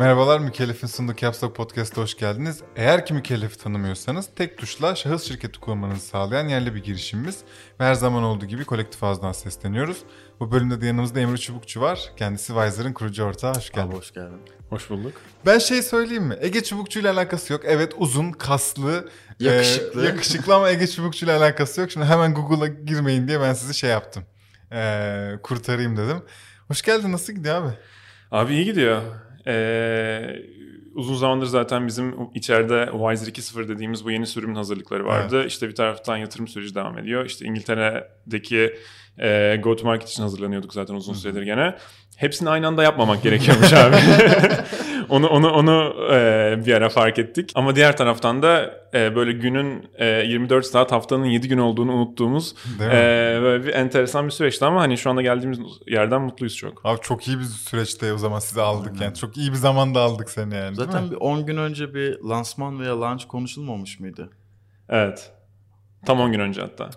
Merhabalar, Mükellef'in sunduğu Capstock Podcast'a hoş geldiniz. Eğer ki Mükellef'i tanımıyorsanız tek tuşla şahıs şirketi kurmanızı sağlayan yerli bir girişimimiz. Ve her zaman olduğu gibi kolektif ağızdan sesleniyoruz. Bu bölümde de yanımızda Emre Çubukçu var. Kendisi Wiser'ın kurucu ortağı. Hoş geldin. Abi hoş geldin. Hoş bulduk. Ben şey söyleyeyim mi? Ege Çubukçu ile alakası yok. Evet uzun, kaslı, Yakışıklı. e, yakışıklı ama Ege Çubukçu ile alakası yok. Şimdi hemen Google'a girmeyin diye ben sizi şey yaptım. E, kurtarayım dedim. Hoş geldin. Nasıl gidiyor abi? Abi iyi gidiyor. Ee, uzun zamandır zaten bizim içeride Wiser 2.0 dediğimiz bu yeni sürümün hazırlıkları vardı. İşte bir taraftan yatırım süreci devam ediyor. İşte İngiltere'deki e, go to market için hazırlanıyorduk zaten uzun süredir gene. Hepsini aynı anda yapmamak gerekiyormuş abi. onu onu onu e, bir ara fark ettik. Ama diğer taraftan da e, böyle günün e, 24 saat haftanın 7 gün olduğunu unuttuğumuz e, böyle bir enteresan bir süreçti ama hani şu anda geldiğimiz yerden mutluyuz çok. Abi çok iyi bir süreçte o zaman sizi aldık yani. Çok iyi bir zamanda aldık seni yani. Zaten bir 10 gün önce bir lansman veya launch konuşulmamış mıydı? Evet. Tam 10 gün önce hatta.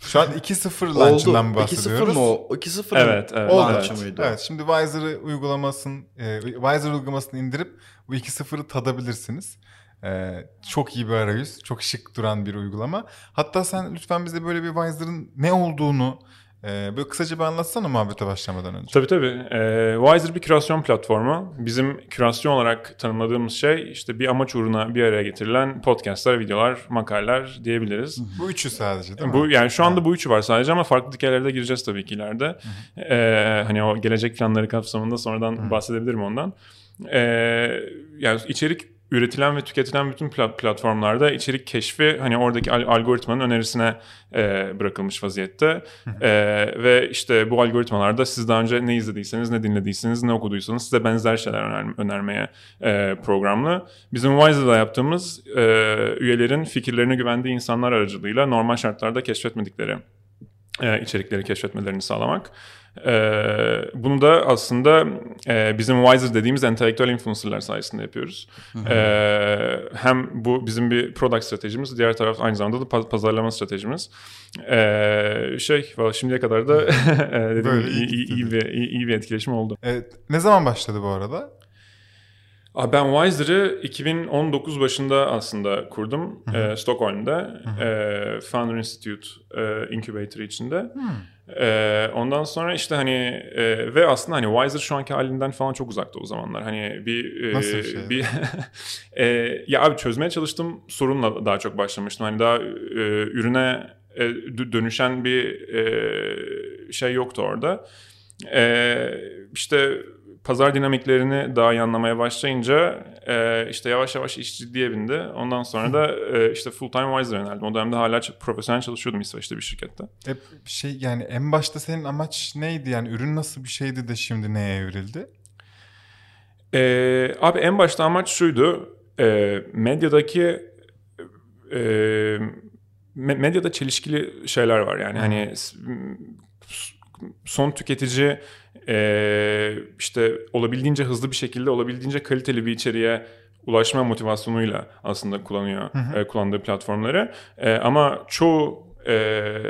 Şu an 2.0 launch'ından mı 2-0 bahsediyoruz? mı o? 2-0 Evet, evet, launch'ı evet. mıydı? Evet şimdi Wiser'ı uygulamasını, e, Wiser uygulamasını indirip bu 2.0'ı tadabilirsiniz. E, çok iyi bir arayüz, çok şık duran bir uygulama. Hatta sen lütfen bize böyle bir Wiser'ın ne olduğunu e, böyle kısaca bir anlatsana muhabbete başlamadan önce. Tabii tabii. Ee, Wiser bir kürasyon platformu. Bizim kürasyon olarak tanımladığımız şey işte bir amaç uğruna bir araya getirilen podcastlar, videolar, makaleler diyebiliriz. Bu üçü sadece değil mi? Bu yani şu anda bu üçü var sadece ama farklı hikayelere de gireceğiz tabii ki ileride. Ee, hani o gelecek planları kapsamında sonradan bahsedebilirim ondan. Ee, yani içerik üretilen ve tüketilen bütün pla- platformlarda içerik keşfi hani oradaki al- algoritmanın önerisine e, bırakılmış vaziyette. E, ve işte bu algoritmalarda siz daha önce ne izlediyseniz, ne dinlediyseniz, ne okuduysanız size benzer şeyler öner- önermeye e, programlı. Bizim Wiser'da yaptığımız e, üyelerin fikirlerine güvendiği insanlar aracılığıyla normal şartlarda keşfetmedikleri e, içerikleri keşfetmelerini sağlamak. E, bunu da aslında e, bizim Wiser dediğimiz entelektüel influencerlar sayesinde yapıyoruz. E, hem bu bizim bir product stratejimiz, diğer taraf aynı zamanda da pa- pazarlama stratejimiz. E, şey, şimdiye kadar da e, dediğim Böyle iyi iyi, iyi, bir, iyi, iyi bir etkileşim oldu. E, ne zaman başladı bu arada? Abi ben Wiser'ı 2019 başında aslında kurdum. E, Stockholm'da. E, Founder Institute e, Incubator içinde. E, ondan sonra işte hani e, ve aslında hani Wiser şu anki halinden falan çok uzakta o zamanlar. Hani bir e, Nasıl bir şey? bir e, ya abi çözmeye çalıştığım sorunla daha çok başlamıştım. Hani daha e, ürüne e, dö- dönüşen bir e, şey yoktu orada. E, işte pazar dinamiklerini daha iyi anlamaya başlayınca e, işte yavaş yavaş iş ciddiye bindi. Ondan sonra da e, işte full time Wiser'a yöneldim. O dönemde hala profesyonel çalışıyordum İsveç'te bir şirkette. Hep şey yani en başta senin amaç neydi yani ürün nasıl bir şeydi de şimdi neye evrildi? E, abi en başta amaç şuydu. E, medyadaki e, me- medyada çelişkili şeyler var. Yani hani s- son tüketici e, işte olabildiğince hızlı bir şekilde olabildiğince kaliteli bir içeriğe ulaşma motivasyonuyla aslında kullanıyor e, kullandığı platformları. E, ama çoğu e,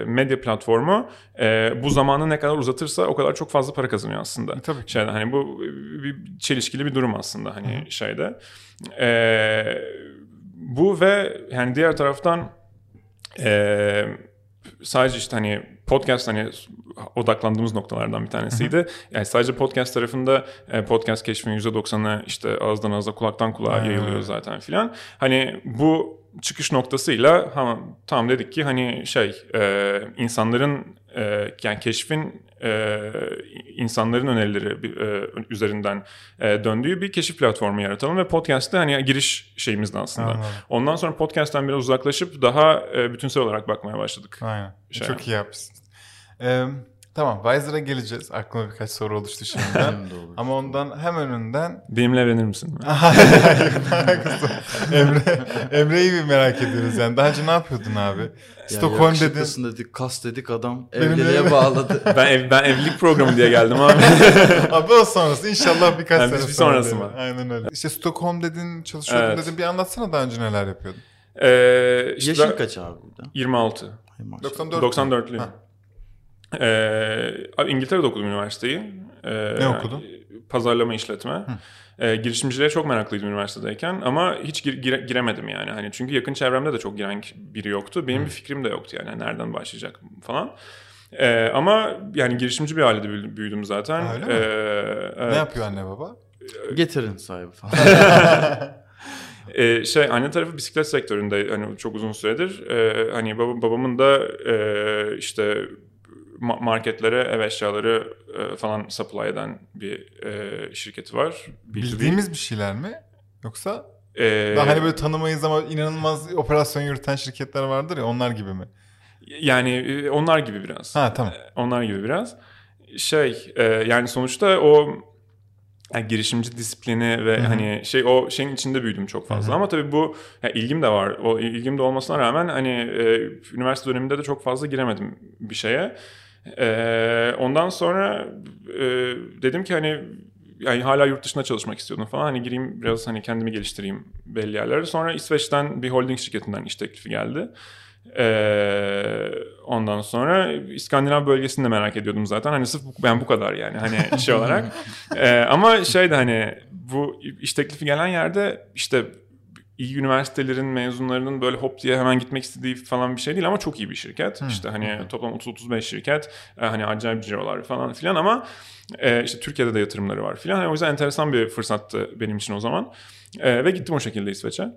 medya platformu e, bu zamanı ne kadar uzatırsa o kadar çok fazla para kazanıyor aslında. E, tabii. Şeyden hani bu bir çelişkili bir durum aslında hani şeyde. E, bu ve yani diğer taraftan e, sadece işte hani podcast hani odaklandığımız noktalardan bir tanesiydi. Yani sadece podcast tarafında e, podcast keşfinin %90'ı işte ağızdan ağza kulaktan kulağa Aynen yayılıyor zaten filan. Hani bu çıkış noktasıyla ha, tamam dedik ki hani şey e, insanların e, yani keşfin e, insanların önerileri e, üzerinden e, döndüğü bir keşif platformu yaratalım ve podcast'te hani giriş şeyimizdi aslında. Anladım. Ondan sonra podcast'ten biraz uzaklaşıp daha e, bütünsel olarak bakmaya başladık. Aynen. Şey Çok iyi yapmışsın. Ee, tamam Wiser'a geleceğiz. Aklıma birkaç soru oluştu şimdiden. Ama ondan hem önünden Benimle evlenir misin? Hayır? Emre, Emre'yi bir merak ediyoruz yani. Daha önce ne yapıyordun abi? Stockholm dedin. dedik, kas dedik adam evliliğe bağladı. ben ev, ben evlilik programı diye geldim abi. Abi o sonrası inşallah birkaç Ha, sene bir sonra sonrası mı? Aynen öyle. İşte Stockholm dedin, çalışıyordun Evet. dedin. Bir anlatsana daha önce neler yapıyordun. Ee, işte Yaşın kaç abi burada? 26. Ay maşallah. 94. 94'lüyüm. Ee, İngiltere'de okudum üniversiteyi. Ee, Ne okudun? Pazarlama işletme. Ee, girişimciliğe çok meraklıydım üniversitedeyken ama hiç gir- gire- giremedim yani. Hani çünkü yakın çevremde de çok giren biri yoktu. Benim bir fikrim de yoktu yani nereden başlayacak falan. Ee, ama yani girişimci bir ailede büyüdüm- zaten. Ha, öyle mi? Ee, evet. Ne yapıyor anne baba? Getirin sahibi falan. Ee, şey anne tarafı bisiklet sektöründe hani çok uzun süredir. Ee, hani baba, babamın da e, işte marketlere ev eşyaları e, falan supply eden bir e, şirketi var. B2B. Bildiğimiz bir şeyler mi? Yoksa Ee, daha hani böyle tanımayız ama inanılmaz operasyon yürüten şirketler vardır ya onlar gibi mi? yani e, onlar gibi biraz. Ha tamam. Onlar gibi biraz. Şey e, yani sonuçta o yani girişimci disiplini ve Hı hı. hani şey o şeyin içinde büyüdüm çok fazla. Hı hı. Ama tabii bu ya ilgim de var. O ilgim de olmasına rağmen hani e, üniversite döneminde de çok fazla giremedim bir şeye. E, ondan sonra e, dedim ki hani yani hala yurt dışında çalışmak istiyordum falan. Hani gireyim biraz hani kendimi geliştireyim belli yerlere. Sonra İsveç'ten bir holding şirketinden iş teklifi geldi. Ee, ondan sonra İskandinav bölgesini de merak ediyordum zaten. Hani sırf bu- ben bu kadar yani hani şey olarak. Ee, ama şey de hani bu iş teklifi gelen yerde işte iyi üniversitelerin mezunlarının böyle hop diye hemen gitmek istediği falan bir şey değil ama çok iyi bir şirket. İşte hani toplam 30-35 şirket e, hani acayip cirolar falan filan ama e, işte Türkiye'de de yatırımları var filan. Hani o yüzden enteresan bir fırsattı benim için o zaman. E, ve gittim o şekilde İsveç'e.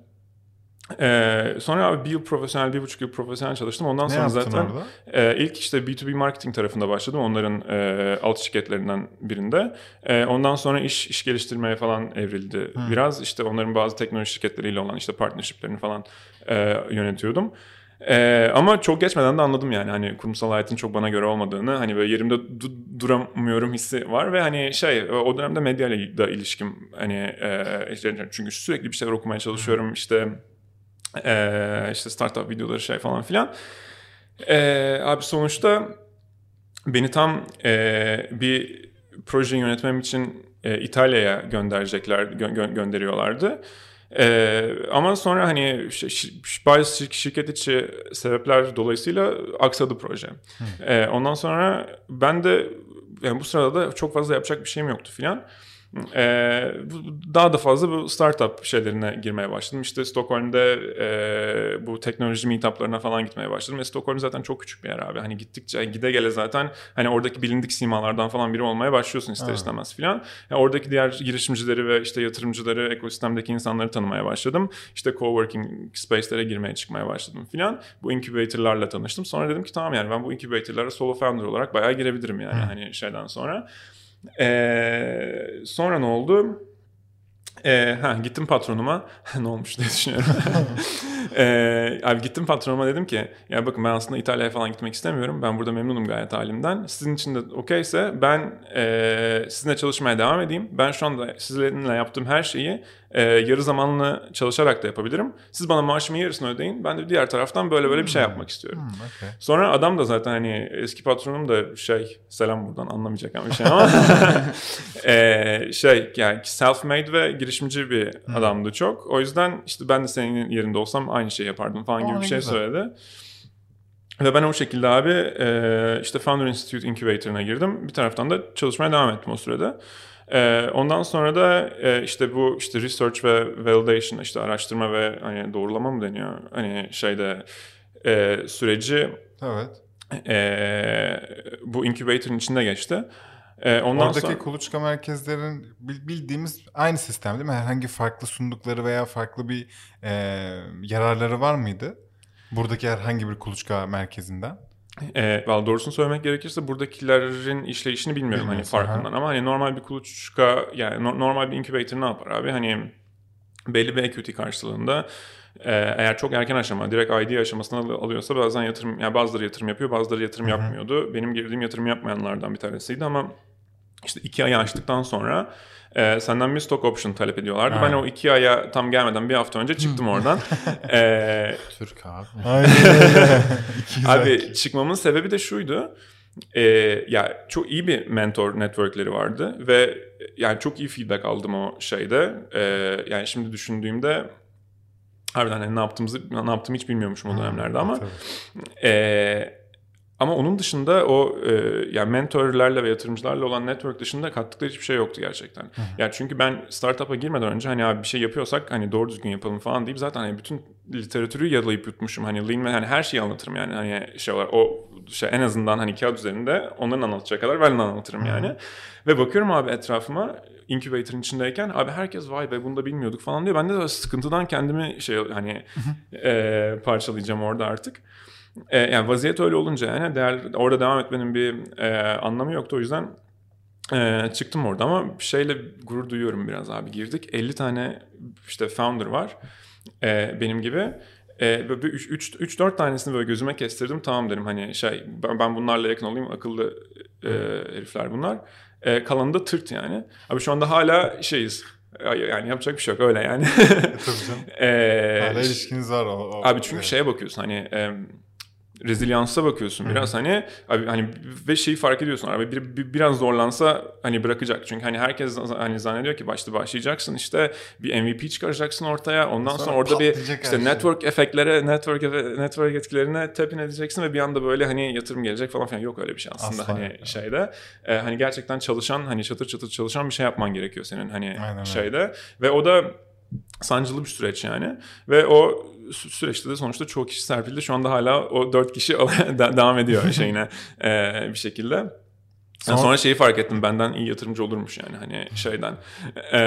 E, sonra abi bir yıl profesyonel, bir buçuk yıl profesyonel çalıştım. Ondan Ne sonra zaten orada? ee, ilk işte B2B marketing tarafında başladım. Onların e, alt şirketlerinden birinde. E, ondan sonra iş iş geliştirmeye falan evrildi. Biraz işte onların bazı teknoloji şirketleriyle olan işte partnershiplerini falan e, yönetiyordum. E, ama çok geçmeden de anladım yani hani kurumsal hayatın çok bana göre olmadığını hani böyle yerimde du- duramıyorum hissi var ve hani şey o dönemde medyayla da ilişkim hani e, işte çünkü sürekli bir şeyler okumaya çalışıyorum işte e, işte startup videoları şey falan filan. Ee, abi sonuçta beni tam e, bir proje yönetmem için e, İtalya'ya gönderecekler gö- gö- gönderiyorlardı. Ee, ama sonra hani bazı şir- şirket içi sebepler dolayısıyla aksadı proje. Ee, ondan sonra ben de yani bu sırada da çok fazla yapacak bir şeyim yoktu filan. Ee, daha da fazla bu startup şeylerine girmeye başladım. İşte Stockholm'de e, bu teknoloji meetuplarına falan gitmeye başladım. Ve Stockholm zaten çok küçük bir yer abi. Hani gittikçe gide gele zaten hani oradaki bilindik simalardan falan biri olmaya başlıyorsun ister Ha. istemez filan. Yani oradaki diğer girişimcileri ve işte yatırımcıları, ekosistemdeki insanları tanımaya başladım. İşte coworking space'lere girmeye çıkmaya başladım filan. Bu incubator'larla tanıştım. Sonra dedim ki tamam yani ben bu incubator'lara solo founder olarak bayağı girebilirim yani hani şeyden sonra. Ee, sonra ne oldu? Ee, ha, gittim patronuma. ne olmuş diye düşünüyorum. ee, abi gittim patronuma dedim ki ya bakın ben aslında İtalya'ya falan gitmek istemiyorum. Ben burada memnunum gayet halimden. Sizin için de okeyse ben e, sizinle çalışmaya devam edeyim. Ben şu anda sizinle yaptığım her şeyi e, yarı zamanlı çalışarak da yapabilirim. Siz bana maaşımın yarısını ödeyin. Ben de diğer taraftan böyle böyle bir şey yapmak istiyorum. Hmm, okey. Sonra adam da zaten hani eski patronum da şey selam buradan anlamayacak ama bir şey ama eee, şey yani self-made ve girişimci bir adamdı çok. O yüzden işte ben de senin yerinde olsam aynı şey yapardım falan gibi Aa, bir ne şey güzel. söyledi. Ve ben o şekilde abi eee, işte Founder Institute Incubator'ına girdim. Bir taraftan da çalışmaya devam ettim o sürede. Eee, ondan sonra da eee, işte bu işte research ve validation işte araştırma ve hani doğrulama mı deniyor? Hani şeyde eee, süreci Evet. ee, bu incubator'ın içinde geçti. Ee, ondan Oradaki sonra kuluçka merkezlerin bil- bildiğimiz aynı sistem değil mi? Herhangi farklı sundukları veya farklı bir e, yararları var mıydı? Buradaki herhangi bir kuluçka merkezinden. E, vallahi doğrusunu söylemek gerekirse buradakilerin işleyişini bilmiyorum hani Bilmiyorsun, farkından ama hani normal bir kuluçka yani no- normal bir incubator ne yapar abi? Hani belli bir equity karşılığında e, eğer çok erken aşama direkt ID aşamasına al- alıyorsa bazen yatırım yani bazıları yatırım yapıyor bazıları yatırım Hı hı. yapmıyordu. Benim girdiğim yatırım yapmayanlardan bir tanesiydi ama işte iki ayı açtıktan sonra e, senden bir stock option talep ediyorlardı. Ben Aynen. o iki aya tam gelmeden bir hafta önce çıktım oradan. e, Türk abi. Abi çıkmamın sebebi de şuydu. Ee, ya çok iyi bir mentor networkleri vardı ve yani çok iyi feedback aldım o şeyde. Ee, yani şimdi düşündüğümde harbiden hani ne yaptığımızı ne yaptığımı hiç bilmiyormuşum o dönemlerde ama Tabii. ee, ama onun dışında o e, yani mentorlarla ve yatırımcılarla olan network dışında kattıkları hiçbir şey yoktu gerçekten. Yani çünkü ben startup'a girmeden önce hani abi bir şey yapıyorsak hani doğru düzgün yapalım falan deyip zaten hani bütün literatürü yalayıp yutmuşum. Hani lean hani her şeyi anlatırım yani hani şey olarak o şey en azından hani kağıt üzerinde onların anlatacağı kadar ben anlatırım yani. Ve bakıyorum abi etrafıma incubator'ın içindeyken abi herkes vay be bunu da bilmiyorduk falan diyor. Ben de sıkıntıdan kendimi şey hani e, parçalayacağım orada artık. E, yani vaziyet öyle olunca yani değer, orada devam etmenin bir e, anlamı yoktu. O yüzden e, çıktım orada ama şeyle gurur duyuyorum biraz abi. Girdik 50 tane işte founder var e, benim gibi. E, 3-4 tanesini böyle gözüme kestirdim. Tamam dedim hani şey ben bunlarla yakın olayım akıllı e, herifler bunlar. E, kalanı da tırt yani. Abi şu anda hala şeyiz yani yapacak bir şey yok öyle yani. Tabii canım. ee, Hala ilişkiniz var. O, o, abi çünkü evet. şeye bakıyorsun hani e, rezilyansa bakıyorsun biraz hani abi hani ve şeyi fark ediyorsun abi bir, bir, biraz zorlansa hani bırakacak çünkü hani herkes hani zannediyor ki başta başlayacaksın işte bir MVP çıkaracaksın ortaya ondan sonra, sonra orada bir işte şey. network efektlere network network etkilerine tepin edeceksin ve bir anda böyle hani yatırım gelecek falan filan yok öyle bir şey aslında Asla. hani şeyde e, hani gerçekten çalışan hani çatır çatır çalışan bir şey yapman gerekiyor senin hani Aynen şeyde öyle. ve o da sancılı bir süreç yani ve o süreçte de sonuçta çok kişi serpildi. Şu anda hala o dört kişi devam ediyor şeyine e, bir şekilde. Sonra, sonra şeyi fark ettim benden iyi yatırımcı olurmuş yani hani şeyden e,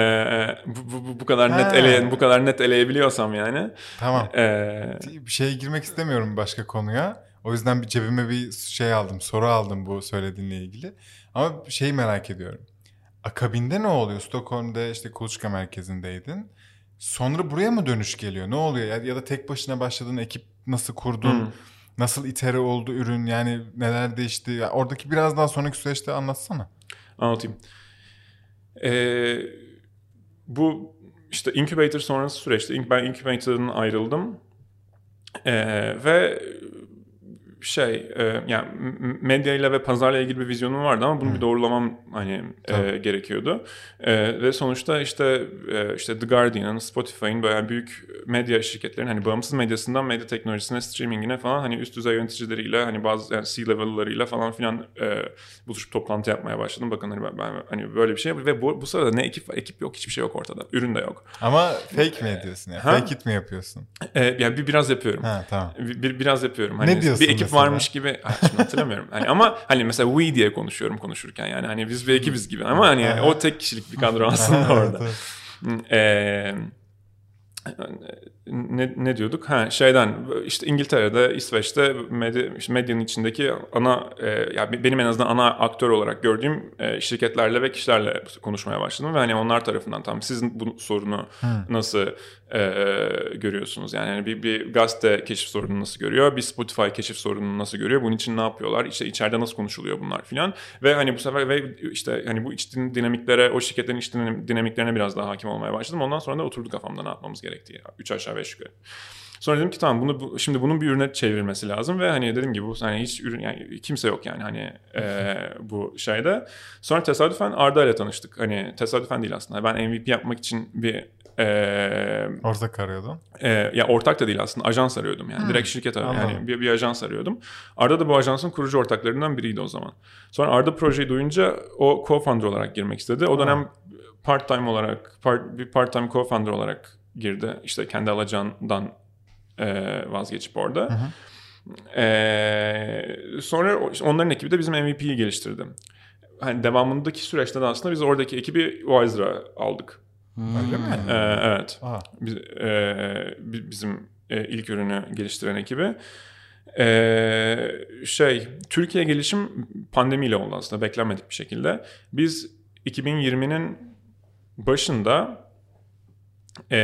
bu, bu, bu kadar He. net ele bu kadar net eleyebiliyorsam yani. Tamam. E, bir şeye girmek istemiyorum başka konuya. O yüzden bir cebime bir şey aldım, soru aldım bu söylediğinle ilgili. Ama şeyi merak ediyorum. Akabinde ne oluyor? Stockholm'da işte kuluçka merkezindeydin. Sonra buraya mı dönüş geliyor? Ne oluyor? Ya, ya da tek başına başladığın ekip nasıl kurdun? Hmm. Nasıl itere oldu ürün? Yani neler değişti? Ya oradaki biraz daha sonraki süreçte anlatsana. Anlatayım. Ee, bu işte incubator sonrası süreçte ben incubator'dan ayrıldım. Ee, ve şey e, yani medyayla ve pazarla ilgili bir vizyonum vardı ama bunu hmm. bir doğrulamam hani e, gerekiyordu. E, ve sonuçta işte e, işte The Guardian'ın, Spotify'ın böyle büyük medya şirketlerin hani bağımsız medyasından medya teknolojisine, streamingine falan hani üst düzey yöneticileriyle hani bazı yani C-level'larıyla falan filan e, buluşup toplantı yapmaya başladım. Bakın hani ben, ben hani böyle bir şey ve bu, bu sırada ne ekip var? Ekip yok, hiçbir şey yok ortada. Ürün de yok. Ama fake mi ediyorsun ya? Ha? Fake it mi yapıyorsun? E, yani bir, biraz yapıyorum. Ha, tamam. Bir, biraz yapıyorum. Hani ne diyorsun Bir ekip ekip varmış gibi şimdi hatırlamıyorum. hani ama hani mesela we diye konuşuyorum konuşurken yani hani biz bir ekibiz gibi ama hani o tek kişilik bir kadro aslında orada. Eee ne, ne diyorduk? Ha şeyden işte İngiltere'de, İsveç'te medya, işte medyanın içindeki ana e, yani benim en azından ana aktör olarak gördüğüm e, şirketlerle ve kişilerle konuşmaya başladım ve hani onlar tarafından tam sizin bu sorunu hmm. nasıl e, görüyorsunuz? Yani hani bir, bir gazete keşif sorununu nasıl görüyor? Bir Spotify keşif sorununu nasıl görüyor? Bunun için ne yapıyorlar? İşte içeride nasıl konuşuluyor bunlar filan? Ve hani bu sefer ve işte hani bu iç dinamiklere, o şirketlerin iç dinamiklerine biraz daha hakim olmaya başladım. Ondan sonra da oturdu kafamda ne yapmamız gerektiği. Üç aşağı beş yukarı. Sonra dedim ki tamam bunu bu, şimdi bunun bir ürüne çevrilmesi lazım ve hani dedim ki bu hani hiç ürün yani kimse yok yani hani e, bu şeyde. Sonra tesadüfen Arda ile tanıştık. Hani tesadüfen değil aslında. Ben MVP yapmak için bir e, ortak arıyordun. E, ya ortak da değil aslında ajans arıyordum yani. Hmm. Direkt şirket arıyordum. Yani bir, bir ajans arıyordum. Arda da bu ajansın kurucu ortaklarından biriydi o zaman. Sonra Arda projeyi duyunca o co-founder olarak girmek istedi. O dönem part time olarak part, bir part time co-founder olarak girdi. İşte kendi alacağından e, vazgeçip orada. Hı hı. E, sonra onların ekibi de bizim MVP'yi geliştirdi. Hani devamındaki süreçte de aslında biz oradaki ekibi Wiser'a aldık. Öyle mi? E, evet. Biz, e, bizim e, ilk ürünü geliştiren ekibi. Ee, şey Türkiye gelişim pandemiyle oldu aslında beklenmedik bir şekilde. Biz 2020'nin başında e,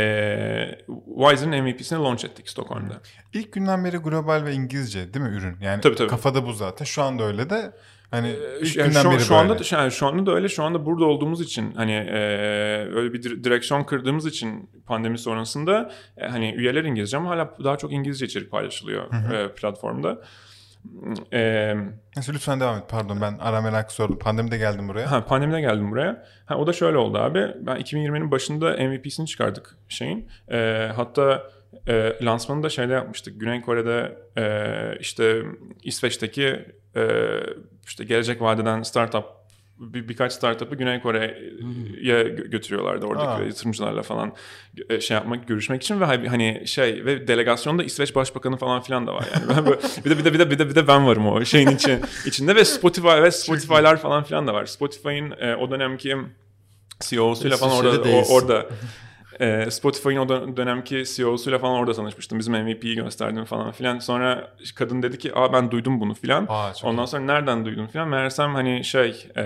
Wiser'ın MVP'sini launch ettik Stockholm'da. İlk günden beri global ve İngilizce değil mi ürün? Yani tabii, tabii. kafada bu zaten. Şu anda öyle de hani ilk yani günden şu, beri şu anda da yani şu anda da öyle. Şu anda burada olduğumuz için hani e, öyle bir direksiyon kırdığımız için pandemi sonrasında e, hani üyeler İngilizce ama hala daha çok İngilizce içerik paylaşılıyor E, platformda. Ee, Neyse lütfen devam et. Pardon ben ara merak sordum. Pandemide geldim buraya. Ha, pandemide geldim buraya. Ha, o da şöyle oldu abi. Ben 2020'nin başında MVP'sini çıkardık şeyin. Ee, hatta e, lansmanı da şeyde yapmıştık. Güney Kore'de e, işte İsveç'teki e, işte gelecek vadeden startup bir, birkaç startup'ı Güney Kore'ye gö- götürüyorlardı oradaki Aa. yatırımcılarla falan e, şey yapmak görüşmek için ve hani- şey ve delegasyonda İsveç Başbakanı falan filan da var yani. Ben böyle- bir de bir de bir de bir de bir de ben varım o şeyin için, içinde ve Spotify ve Spotify'lar falan filan da var. Spotify'ın e, o dönemki CEO'suyla falan orada o- orada e, Spotify'ın o dön- dönemki CEO'suyla falan orada tanışmıştım. Bizim MVP'yi gösterdim falan filan. Sonra kadın dedi ki aa ben duydum bunu filan. Aa, çok Ondan iyi. sonra nereden duydun filan. Meğersem hani şey e,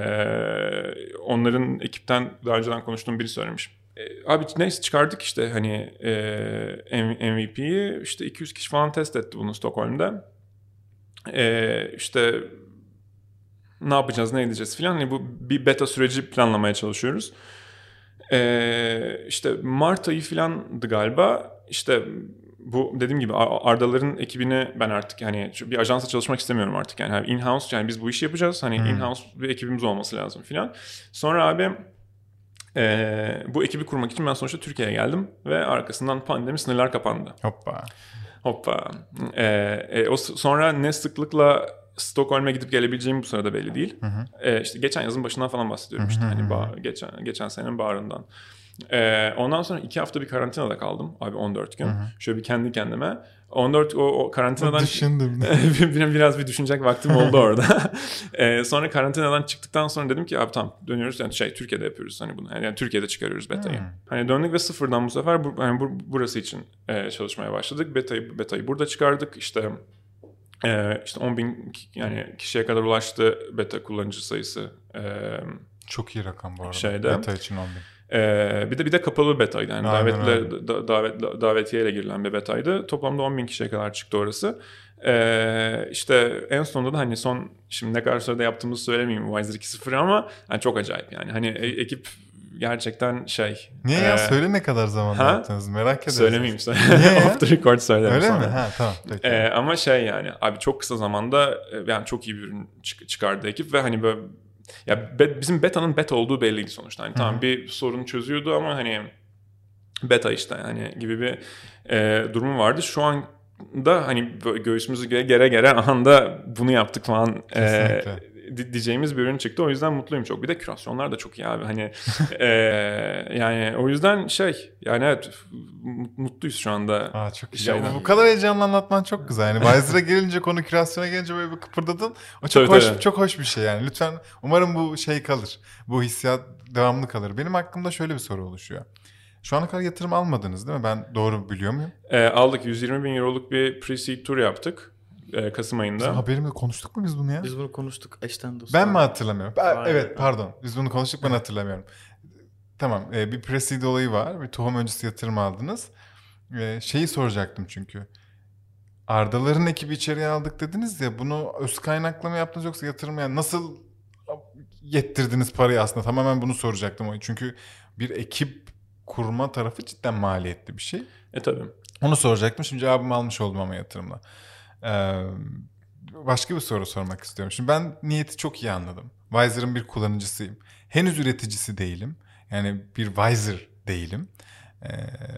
onların ekipten daha önceden konuştuğum biri söylemiş. E, abi neyse çıkardık işte hani e, MVP'yi işte 200 kişi falan test etti bunu Stockholm'da. E, işte ne yapacağız ne edeceğiz filan. Hani bu bir beta süreci planlamaya çalışıyoruz. Ee, işte Mart ayı filandı galiba. İşte bu dediğim gibi Ar- Ardaların ekibini ben artık hani bir ajansa çalışmak istemiyorum artık yani in-house yani biz bu işi yapacağız hani in-house bir ekibimiz olması lazım filan. Sonra abi e, bu ekibi kurmak için ben sonuçta Türkiye'ye geldim ve arkasından pandemi sınırlar kapandı. Hoppa. Hoppa. Ee, e, o sonra ne sıklıkla Stockholm'e gidip gelebileceğim bu sırada belli değil. Ee, işte geçen yazın başından falan bahsediyorum işte hani ba- geçen geçen senenin baharından. Ee, ondan sonra iki hafta bir karantinada kaldım abi 14 gün. Şöyle bir kendi kendime. 14 o, o karantinadan Düşündüm. biraz, biraz bir düşünecek vaktim oldu orada. Ee, sonra karantinadan çıktıktan sonra dedim ki abi tamam dönüyoruz yani şey Türkiye'de yapıyoruz hani bunu. Yani Türkiye'de çıkarıyoruz beta'yı. Hani döndük ve sıfırdan bu sefer bu, hani bu- burası için e, çalışmaya başladık. Beta'yı beta'yı burada çıkardık. İşte e, işte 10 bin yani kişiye kadar ulaştı beta kullanıcı sayısı. E, Çok iyi rakam bu arada. Şeyde. Beta için 10 bin. ee, bir de bir de kapalı betaydı. Yani Aynen davetle öyle. da, davet davetiyeyle girilen bir betaydı. Toplamda 10 bin kişiye kadar çıktı orası. Ee, işte en sonunda da hani son şimdi ne kadar sürede yaptığımızı söylemeyeyim Wiser 2.0 ama yani çok acayip yani. Hani e- ekip gerçekten şey. Niye ya? e, Söyle ne kadar zamanda ha? yaptınız merak ediyorum. Söylemeyeyim. Niye ya? Off the record söylerim Öyle sonra. mi? Ha tamam. Peki. Ee, ama şey yani abi çok kısa zamanda e, yani çok iyi bir ürün çık- çıkardı ekip ve hani böyle ya be- bizim beta'nın beta olduğu belliydi sonuçta. Hani tamam bir sorun çözüyordu ama hani beta işte yani gibi bir e, durum vardı. Şu an da hani göğsümüzü gere gere anda bunu yaptık falan e, Kesinlikle. di- diyeceğimiz bir ürün çıktı. O yüzden mutluyum çok. Bir de kürasyonlar da çok iyi abi. Hani e, yani o yüzden şey yani evet mutluyuz şu anda. Aa, çok iyi. Şeyden. Bu kadar heyecanlı anlatman çok güzel. Yani Wiser'a gelince konu kürasyona gelince böyle bir kıpırdadın. O çok Tabii, hoş tabii. çok hoş bir şey yani. Lütfen umarım bu şey kalır. Bu hissiyat devamlı kalır. Benim aklımda şöyle bir soru oluşuyor. Şu ana kadar yatırım almadınız değil mi? Ben doğru biliyor muyum? E, aldık 120 bin euroluk bir pre-seed tur yaptık e, Kasım ayında. Bizim haberimde konuştuk mu biz bunu ya? Biz bunu konuştuk eşten dosttan. Ben mi hatırlamıyorum? Ben- Hayır. evet pardon. Biz bunu konuştuk ben hatırlamıyorum. Tamam e, bir pre-seed olayı var. Bir tohum öncesi yatırım aldınız. E, şeyi soracaktım çünkü. Ardaların ekibi içeriye aldık dediniz ya bunu öz kaynakla mı yaptınız yoksa yatırım yani nasıl yettirdiniz parayı aslında tamamen bunu soracaktım. Çünkü bir ekip kurma tarafı cidden maliyetli bir şey. E tabii. Onu soracaktım. Şimdi cevabımı almış oldum ama yatırımla. Ee, başka bir soru sormak istiyorum. Şimdi ben niyeti çok iyi anladım. Wiser'ın bir kullanıcısıyım. Henüz üreticisi değilim. Yani bir Wiser değilim. Ee,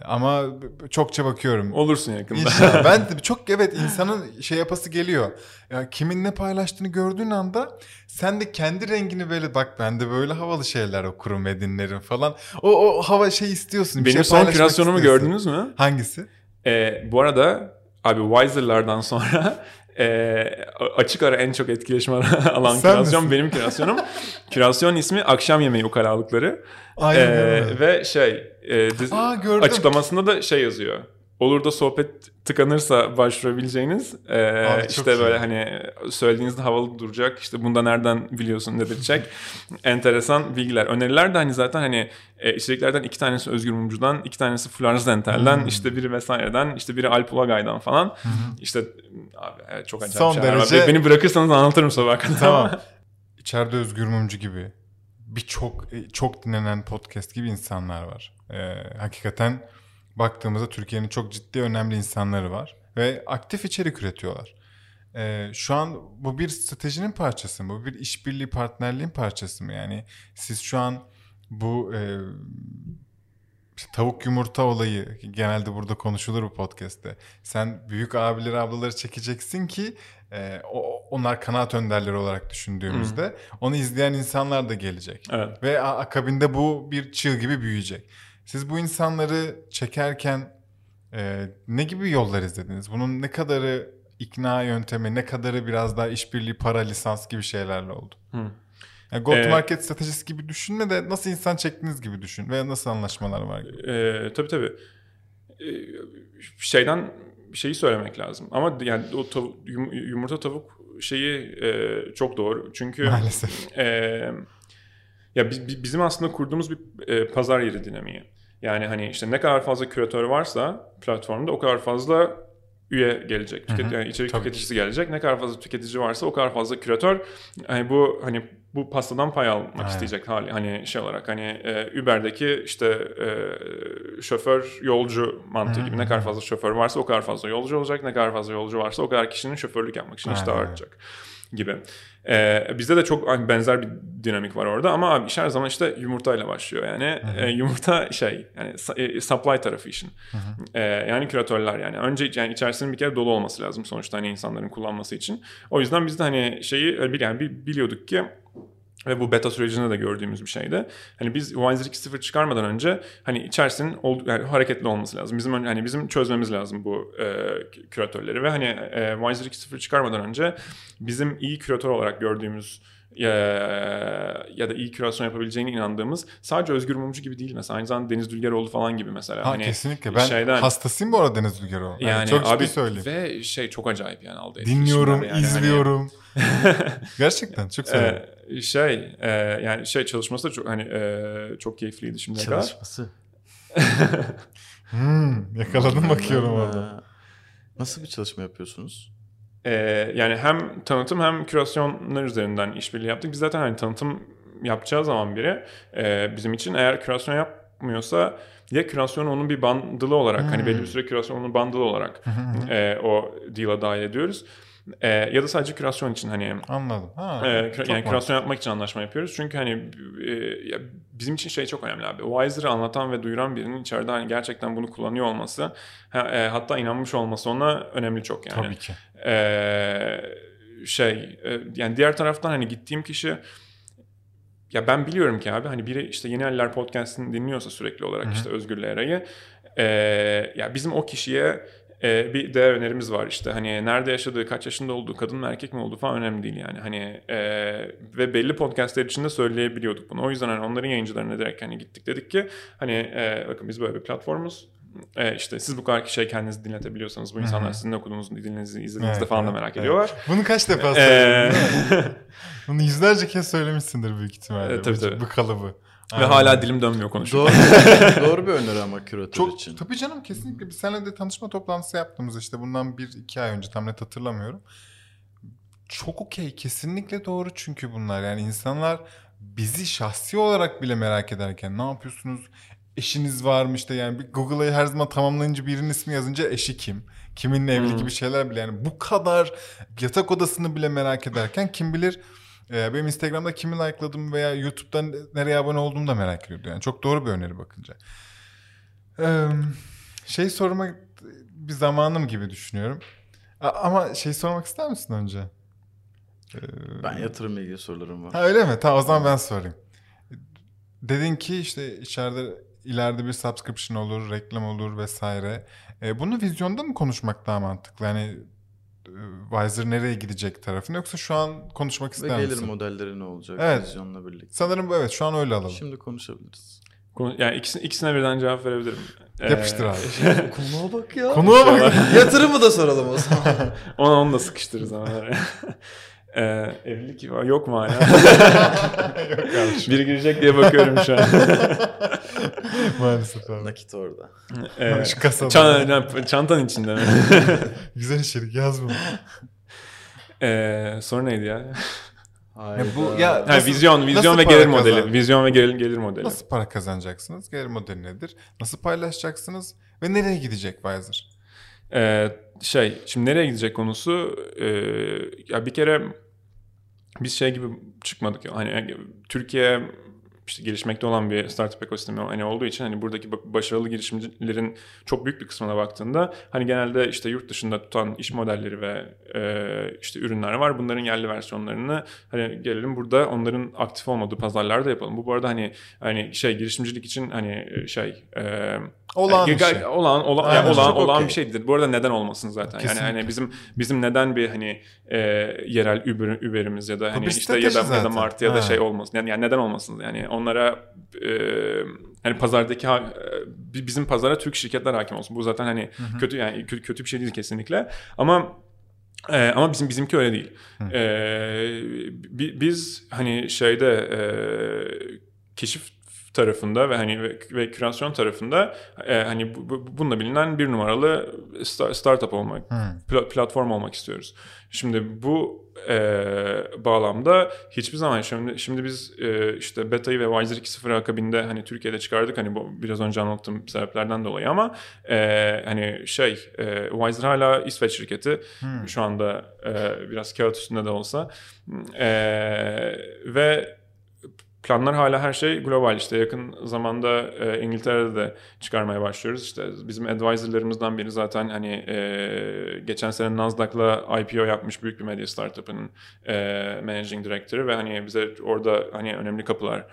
ama çokça bakıyorum. Olursun yakında. İnşallah. ben de çok evet insanın şey yapası geliyor. Ya kimin ne paylaştığını gördüğün anda sen de kendi rengini böyle bak ben de böyle havalı şeyler okurum ve dinlerim falan. O, o hava şey istiyorsun. bir Benim şey son kreasyonumu istiyorsun. gördünüz mü? Hangisi? E, bu arada abi Wiser'lardan sonra e, açık ara en çok etkileşim alan Sen kreasyon misin? benim kreasyonum. Kreasyon ismi Akşam Yemeği Ukalalıkları. Aynen E, öyle. ve şey e, dizi- Aa gördüm. açıklamasında da şey yazıyor. Olur da sohbet tıkanırsa başvurabileceğiniz e, Abi işte iyi. böyle hani söylediğinizde havalı duracak işte bunda nereden biliyorsun dedirtecek enteresan bilgiler öneriler de hani zaten hani e, içeriklerden iki tanesi Özgür Mumcu'dan iki tanesi Florence Dentel'den Hmm. işte biri vesaireden işte biri Alp Ulagay'dan falan işte abi evet, çok acayip Son şeyler var. derece- Beni bırakırsanız anlatırım sabah kadar Tamam. İçeride Özgür Mumcu gibi birçok e, çok dinlenen podcast gibi insanlar var. Ee, hakikaten baktığımızda Türkiye'nin çok ciddi önemli insanları var ve aktif içerik üretiyorlar. Ee, şu an bu bir stratejinin parçası mı? Bu bir işbirliği partnerliğin parçası mı? Yani siz şu an bu e, tavuk yumurta olayı genelde burada konuşulur bu podcast'te. Sen büyük abileri ablaları çekeceksin ki e, o, onlar kanaat önderleri olarak düşündüğümüzde hmm. onu izleyen insanlar da gelecek. Evet. Ve akabinde bu bir çığ gibi büyüyecek. Siz bu insanları çekerken e, ne gibi yollar izlediniz? Bunun ne kadarı ikna yöntemi, ne kadarı biraz daha işbirliği, para, lisans gibi şeylerle oldu? Hmm. Yani go to ee, market stratejisi gibi düşünme de nasıl insan çektiğiniz gibi düşün ve nasıl anlaşmalar var gibi. E, tabii tabii. E, şeyden şeyi söylemek lazım. Ama yani o tav- yumurta tavuk şeyi e, çok doğru. Çünkü Maalesef. E, ya biz, bizim aslında kurduğumuz bir e, pazar yeri dinamiği. Yani hani işte ne kadar fazla küratör varsa platformda o kadar fazla üye gelecek. Tüket, yani içerik Tabii tüketicisi gelecek. Ne kadar fazla tüketici varsa o kadar fazla küratör. Hani bu hani bu pastadan pay almak Aynen. isteyecek hali hani şey olarak hani e, Uber'deki işte e, şoför yolcu mantığı gibi ne kadar fazla şoför varsa o kadar fazla yolcu olacak ne kadar fazla yolcu varsa o kadar kişinin şoförlük yapmak için işte artacak gibi. Ee, bizde de çok benzer bir dinamik var orada ama abi iş her zaman işte yumurtayla başlıyor. Yani e, yumurta şey yani e, supply tarafı işin. E, yani küratörler yani. Önce yani içerisinin bir kere dolu olması lazım sonuçta hani insanların kullanması için. O yüzden biz de hani şeyi yani biliyorduk ki ve bu beta sürecinde de gördüğümüz bir şeydi. Hani biz Wiser 2.0 çıkarmadan önce hani içerisinin ol, yani hareketli olması lazım. Bizim hani bizim çözmemiz lazım bu e, küratörleri ve hani e, Wiser 2.0 çıkarmadan önce bizim iyi küratör olarak gördüğümüz ya, ya da iyi kürasyon yapabileceğine inandığımız sadece Özgür Mumcu gibi değil mesela aynı zamanda Deniz Dülgeroğlu falan gibi mesela. Ha, hani kesinlikle ben şeyden, hastasıyım bu arada Deniz Dülgeroğlu. Yani, yani çok abi, söyleyeyim. Ve şey çok acayip yani aldı. Dinliyorum, yani. Hani izliyorum. Hani, Gerçekten çok seviyorum. E, şey e, yani şey çalışması da çok hani e, çok keyifliydi şimdiye kadar. Çalışması. hmm, yakaladım bakıyorum orada. Nasıl bir çalışma yapıyorsunuz? Ee, yani hem tanıtım hem kürasyonlar üzerinden işbirliği yaptık. Biz zaten hani tanıtım yapacağı zaman biri e, bizim için eğer kürasyon yapmıyorsa ya kürasyon onun bir bandılı olarak hmm. hani belli bir süre kürasyon onun bandılı olarak e, o deal'a dahil ediyoruz. E, ya da sadece kürasyon için hani anladım. Ha, e, kü- yani kürasyon yapmak için anlaşma yapıyoruz. Çünkü hani e, ya bizim için şey çok önemli abi. Wiser'ı anlatan ve duyuran birinin içeride hani gerçekten bunu kullanıyor olması, ha, e, hatta inanmış olması ona önemli çok yani. Tabii ki. E, şey e, yani diğer taraftan hani gittiğim kişi ya ben biliyorum ki abi hani biri işte Yeni Eller podcast'ini dinliyorsa sürekli olarak Hı-hı. işte Özgür'le Eray'ı e, ya bizim o kişiye e, bir değer önerimiz var işte hani nerede yaşadığı, kaç yaşında olduğu, kadın mı erkek mi olduğu falan önemli değil yani. Hani e, ve belli podcastler içinde söyleyebiliyorduk bunu. O yüzden hani onların yayıncılarına direkt hani gittik dedik ki hani e, bakın biz böyle bir platformuz. E, işte siz bu kadar şey kendinizi dinletebiliyorsanız bu insanlar sizin okuduğunuz dilinizi izlediğinizde evet, falan da merak evet. ediyorlar. Bunu kaç defa söyledin? Bunu yüzlerce kez söylemişsindir büyük ihtimalle. E, tabii, tabii. Bu kalıbı. Aynen. Ve hala dilim dönmüyor konuşuyor. Doğru, doğru bir öneri ama küratör Çok, için. Tabii canım kesinlikle. Biz seninle de tanışma toplantısı yaptığımız işte bundan bir iki ay önce tam net hatırlamıyorum. Çok okey. Kesinlikle doğru çünkü bunlar. Yani insanlar bizi şahsi olarak bile merak ederken ne yapıyorsunuz? Eşiniz var mı işte yani bir Google'ayı her zaman tamamlayınca birinin ismi yazınca eşi kim? Kiminle evli hmm. gibi şeyler bile yani bu kadar yatak odasını bile merak ederken kim bilir ee, benim Instagram'da kimi likeladım veya YouTube'dan nereye abone olduğumu da merak ediyordu. Yani çok doğru bir öneri bakınca. Ee, şey sorma bir zamanım gibi düşünüyorum. Ama şey sormak ister misin önce? Ee, ben yatırımla ilgili sorularım var. Ha öyle mi? Tamam o zaman ben sorayım. Dedin ki işte içeride ileride bir subscription olur, reklam olur vesaire. Ee, bunu vizyonda mı konuşmak daha mantıklı? Yani Wiser nereye gidecek tarafını yoksa şu an konuşmak ister Ve gelir misin? modelleri ne olacak evet. vizyonla birlikte? Sanırım evet şu an öyle alalım. Şimdi konuşabiliriz. Yani ikisine, ikisine birden cevap verebilirim. Yapıştır abi. Konuğa bak ya. Konuğa bak. Yatırımı da soralım o zaman. onu, onu da sıkıştırırız ama. Ee, evlilik yok mu hala? yok kardeşim. Biri girecek diye bakıyorum şu an. Maalesef abi. Nakit orada. Ee, Şu kasada. Çan, çantanın içinde mi? Güzel içerik yaz bunu. Ee, soru neydi ya? Ya bu ya nasıl, ha, vizyon, vizyon ve gelir modeli. Kazan? Vizyon ve gelir, gelir modeli. Nasıl para kazanacaksınız? Gelir modeli nedir? Nasıl paylaşacaksınız? Ve nereye gidecek Wiser? Ee, şey, şimdi nereye gidecek konusu e, ya bir kere biz şey gibi çıkmadık. Hani Türkiye işte gelişmekte olan bir startup ekosistemi hani olduğu için hani buradaki başarılı girişimcilerin çok büyük bir kısmına baktığında hani genelde işte yurt dışında tutan iş modelleri ve e, işte ürünler var. Bunların yerli versiyonlarını hani gelelim burada onların aktif olmadığı pazarlarda yapalım. Bu bu arada hani hani şey girişimcilik için hani şey e, Olağan yani, bir şey. Olan, olan, Aynen, yani olağan, olağan okey. bir şeydir. Bu arada neden olmasın zaten. Kesinlikle. Yani hani bizim bizim neden bir hani e, yerel Uber, Uber'imiz ya da hani işte ya da, strateji ya da zaten. Mart ya da Ha. şey olmasın. Yani, yani neden olmasın? Yani onlara e, hani pazardaki e, bizim pazara Türk şirketler hakim olsun. Bu zaten hani kötü yani kötü, kötü bir şey değil kesinlikle. Ama ee, ama bizim bizimki öyle değil. Ee, bi- biz hani şeyde e, keşif tarafında ve hani ve, ve kürasyon tarafında e, hani bu, bu- bununla bilinen bir numaralı sta- startup olmak, pla- platform olmak istiyoruz. Şimdi bu e, bağlamda hiçbir zaman şimdi şimdi biz e, işte Beta'yı ve Wiser 2.0 akabinde hani Türkiye'de çıkardık. Hani bu biraz önce anlattığım sebeplerden dolayı ama e, hani şey e, Wiser hala İsveç şirketi. Şu anda e, biraz kağıt üstünde de olsa. E, ve planlar hala her şey global işte yakın zamanda e, İngiltere'de de çıkarmaya başlıyoruz işte bizim advisorlarımızdan biri zaten hani e, geçen sene Nasdaq'la IPO yapmış büyük bir medya startup'ının e, managing director'ı ve hani bize orada hani önemli kapılar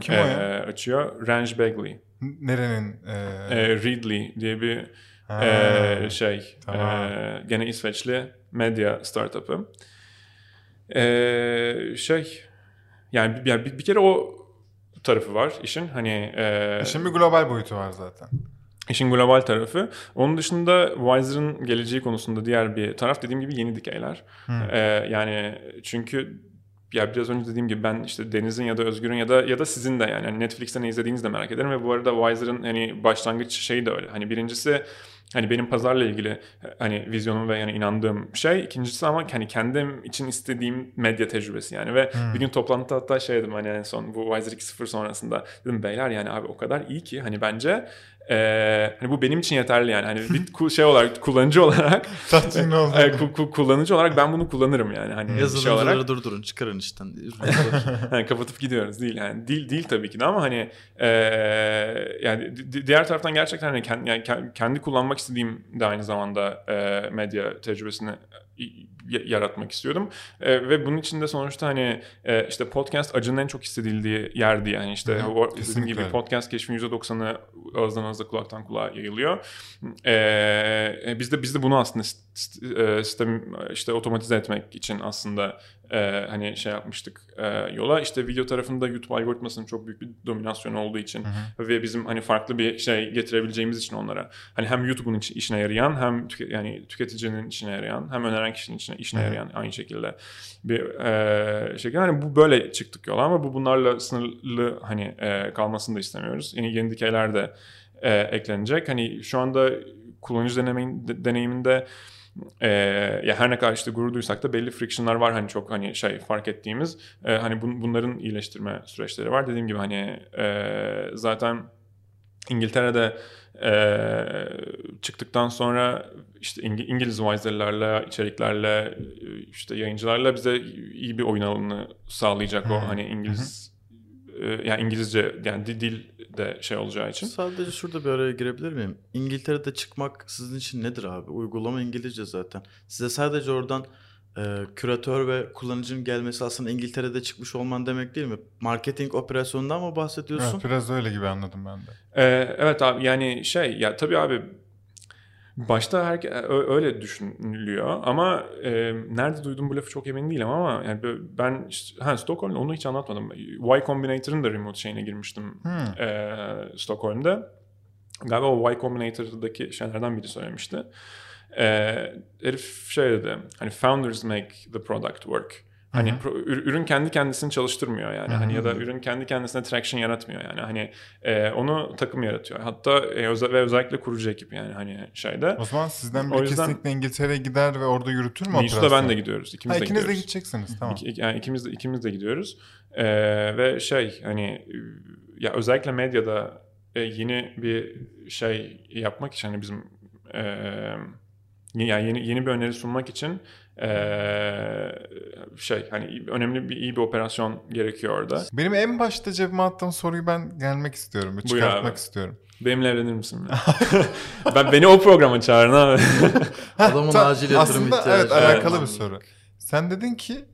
Kim ya? açıyor. Range Bagley. Nerenin? E, E, Readly diye bir ha, ee, şey tamam. ee, gene İsveçli medya startup'ı. Ee, şey yani bir, yani bir, bir kere o tarafı var işin hani ee, İşin bir global boyutu var zaten. işin global tarafı. Onun dışında Wiser'ın geleceği konusunda diğer bir taraf dediğim gibi yeni dikeyler. Ee, yani çünkü ya biraz önce dediğim gibi ben işte Deniz'in ya da Özgür'ün ya da ya da sizin de yani Netflix'te ne izlediğinizi de merak ederim ve bu arada Wiser'ın hani başlangıç şeyi de öyle. Hani birincisi hani benim pazarla ilgili hani vizyonum ve yani inandığım şey. İkincisi ama hani kendim için istediğim medya tecrübesi yani ve bir gün toplantıda hatta şey dedim hani en son bu Wiser 2.0 sonrasında dedim beyler yani abi o kadar iyi ki hani bence eee, hani bu benim için yeterli yani. Hani bir şey olarak kullanıcı olarak. Tatmin oldum. e, ku- ku- kullanıcı olarak ben bunu kullanırım yani. Hani şey Yazılımcıları olarak. durdurun çıkarın işten. hani kapatıp gidiyoruz. Değil yani. Değil değil tabii ki de ama hani e, yani di- diğer taraftan gerçekten hani kendi, yani ke- kendi kullanmak istediğim de aynı zamanda e, medya tecrübesini yaratmak istiyordum. E, ve bunun için de sonuçta hani e, işte podcast acının en çok hissedildiği yerdi yani. İşte Hı o, kesinlikle. gibi podcast keşfin %90'ı ağızdan ağıza kulaktan kulağa yayılıyor. E, e, biz de biz de bunu aslında e, sistem işte otomatize etmek için aslında e, hani şey yapmıştık e, yola. İşte video tarafında YouTube algoritmasının çok büyük bir dominasyonu olduğu için ve bizim hani farklı bir şey getirebileceğimiz için onlara hani hem YouTube'un iç- işine yarayan hem tüke- yani tüketicinin işine yarayan hem öneren kişinin işine, işine yarayan aynı şekilde bir e, şekilde hani bu böyle çıktık yola ama bu bunlarla sınırlı hani e, kalmasını da istemiyoruz. Yeni yeni dikeyler de e, eklenecek. Hani şu anda kullanıcı deneyimin, de- deneyiminde e, ya her ne kadar işte gurur duysak da belli friction'lar var hani çok hani şey fark ettiğimiz E, hani bun- bunların iyileştirme süreçleri var dediğim gibi hani e, zaten İngiltere'de e, çıktıktan sonra işte İngi- İngiliz wiser'larla, içeriklerle, işte yayıncılarla bize iyi bir oyun alanı sağlayacak o hani İngiliz e, yani İngilizce yani di- dil de şey olacağı için. Sadece şurada bir araya girebilir miyim? İngiltere'de çıkmak sizin için nedir abi? Uygulama İngilizce zaten. Size sadece oradan e, küratör ve kullanıcının gelmesi aslında İngiltere'de çıkmış olman demek değil mi? Marketing operasyonundan mı bahsediyorsun? Evet, biraz öyle gibi anladım ben de. Ee, evet abi yani şey ya tabii abi başta herke, öyle düşünülüyor ama e, nerede duydum bu lafı çok emin değilim ama yani ben işte, ha, Stockholm'da onu hiç anlatmadım. Y Combinator'ın da remote şeyine girmiştim Hmm. e, Stockholm'da. Galiba o Y Combinator'daki şeylerden biri söylemişti. E, herif şey dedi hani founders make the product work. Hani pro- ür- ürün kendi kendisini çalıştırmıyor yani. Hani ya da ürün kendi kendisine traction yaratmıyor yani. Hani e, onu takım yaratıyor. Hatta e, öze- ve özellikle kurucu ekip yani hani şeyde. O zaman sizden O biri yüzden- kesinlikle İngiltere'ye gider ve orada yürütür mü Nice'da ben de gidiyoruz. İkimiz Ha, de ikiniz de gidiyoruz. gideceksiniz tamam. İki- yani ikimiz de ikimiz de gidiyoruz. Ee, ve şey hani e, ya özellikle medyada e, yeni bir şey yapmak için hani bizim e, yani yeni yeni bir öneri sunmak için ee, şey hani önemli bir iyi bir operasyon gerekiyor orada. Benim en başta cebime attığım soruyu ben gelmek istiyorum. Buyur Çıkartmak abi. istiyorum. Benimle evlenir misin? ben beni o programa çağırın abi. Adamın Ta- acil yatırım Aslında ihtiyacı evet alakalı bir soru. Sen dedin ki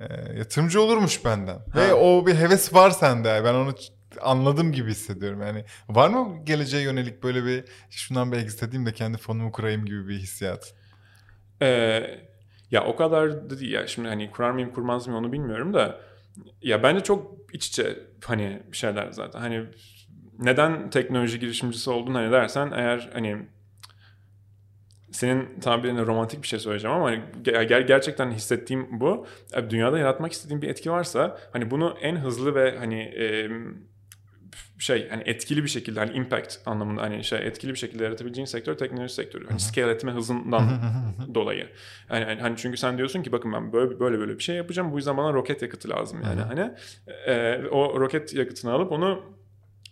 e, yatırımcı olurmuş benden. Ve Ha. o bir heves var sende. Ben onu anladım gibi hissediyorum. Yani var mı geleceğe yönelik böyle bir şundan bir exit edeyim de kendi fonumu kurayım gibi bir hissiyat? Ee, ya o kadar da değil ya şimdi hani kurar mıyım kurmaz mıyım onu bilmiyorum da ya bence çok iç içe hani şeyler zaten hani neden teknoloji girişimcisi oldun hani dersen eğer hani senin tabirine romantik bir şey söyleyeceğim ama hani ger- gerçekten hissettiğim bu. E, Dünyada yaratmak istediğim bir etki varsa hani bunu en hızlı ve hani e, şey hani etkili bir şekilde hani impact anlamında hani şey etkili bir şekilde yaratabileceğin sektör teknoloji sektörü. Hani scale etme hızından dolayı. Yani, yani hani çünkü sen diyorsun ki bakın ben böyle böyle böyle bir şey yapacağım. Bu yüzden bana roket yakıtı lazım yani. Hani e, o roket yakıtını alıp onu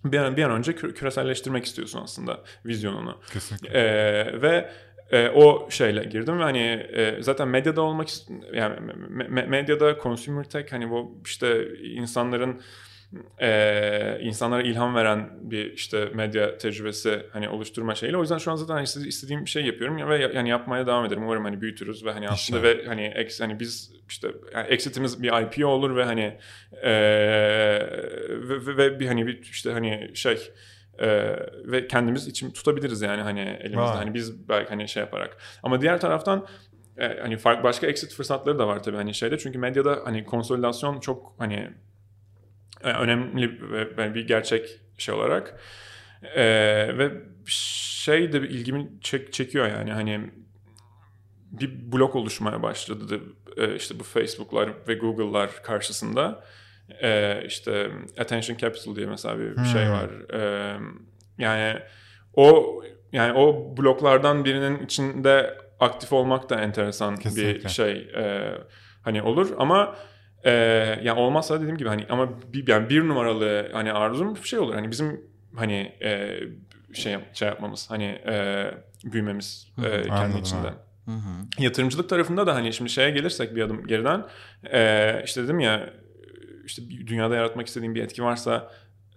bir an, bir an önce kü- küreselleştirmek istiyorsun aslında vizyonunu. Kesinlikle. Ee, ve e, o şeyle girdim ve hani e, zaten medyada olmak yani me- medyada consumer tech hani bu işte insanların e, insanlara ilham veren bir işte medya tecrübesi hani oluşturma şeyle o yüzden şu an zaten hani iste- istediğim şey yapıyorum ya ve ya- yani yapmaya devam ederim. Umarım hani büyütürüz ve hani aslında ve hani ex, hani biz işte yani exit'imiz bir IPO olur ve hani e, ve, ve, ve bir hani bir işte hani şey ee, ve kendimiz için tutabiliriz yani hani elimizde. Vay. hani biz belki hani şey yaparak. Ama diğer taraftan e, hani farklı başka exit fırsatları da var tabii hani şeyde. Çünkü medyada hani konsolidasyon çok hani önemli bir gerçek şey olarak E, ve şey de ilgimi çek, çekiyor yani hani bir blok oluşmaya başladı e, işte bu Facebook'lar ve Google'lar karşısında e, işte attention capital diye mesela bir Hmm. şey var. E, yani o yani o bloklardan birinin içinde aktif olmak da enteresan Kesinlikle. bir şey e, hani olur ama e, yani olmazsa dediğim gibi hani ama bir, yani bir numaralı hani arzum bir şey olur hani bizim hani e, şey şey yapmamız hani e, büyümemiz Hı, e, kendi anladım içinde. abi. Hı hı. Yatırımcılık tarafında da hani şimdi şeye gelirsek bir adım geriden e, işte dedim ya işte dünyada yaratmak istediğim bir etki varsa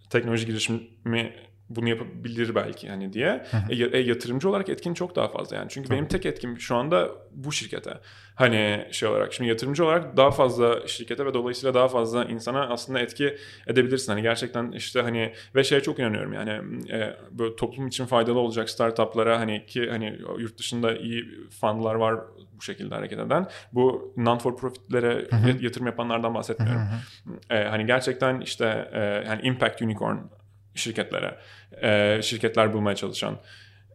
teknoloji girişimi bunu yapabilir belki hani diye. E, e, yatırımcı olarak etkin çok daha fazla yani. Çünkü Tabii. benim tek etkim şu anda bu şirkete. Hani şey olarak şimdi yatırımcı olarak daha fazla şirkete ve dolayısıyla daha fazla insana aslında etki edebilirsin. Hani gerçekten işte hani ve şeye çok inanıyorum yani e, böyle toplum için faydalı olacak startuplara hani ki hani yurt dışında iyi fundlar var bu şekilde hareket eden. Bu non for profitlere yatırım yapanlardan bahsetmiyorum. E, hani gerçekten işte e, yani impact unicorn şirketlere, e, şirketler bulmaya çalışan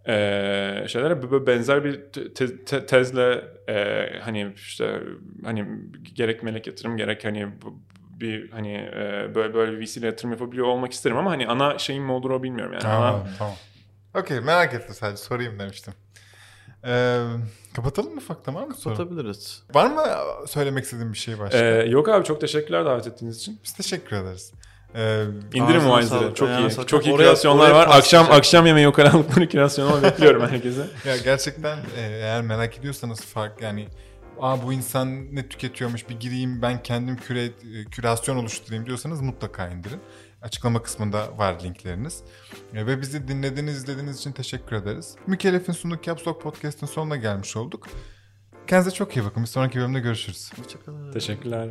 e, şeylere benzer bir te- te- tezle e, hani işte hani gerek melek yatırım gerek hani bir hani e, böyle böyle bir VC'yle yatırım yapabiliyor olmak isterim ama hani ana şeyim mi olur o bilmiyorum yani. Ana- Tamam, tamam. Okey merak ettim sadece sorayım demiştim. Ee, kapatalım mı ufaktan var mı? Kapatabiliriz. Var mı söylemek istediğin bir şey başka? E, yok abi çok teşekkürler davet ettiğiniz için. Biz teşekkür ederiz. Ee, İndirim sağlık, Çok iyi. sağlık. Çok iyi Oraya- kreasyonlar oraya var. Akşam akşam yemeği o karanlıkları kreasyonu bekliyorum herkese. ya gerçekten e, eğer merak ediyorsanız fark yani Aa bu insan ne tüketiyormuş bir gireyim ben kendim küre, e, kürasyon oluşturayım diyorsanız mutlaka indirin. Açıklama kısmında var linkleriniz. E, ve bizi dinlediğiniz, izlediğiniz için teşekkür ederiz. Mükellef'in sunduğu Caps Lock Podcast'ın sonuna gelmiş olduk. Kendinize çok iyi bakın. Bir sonraki bölümde görüşürüz. Hoşçakalın. Teşekkürler.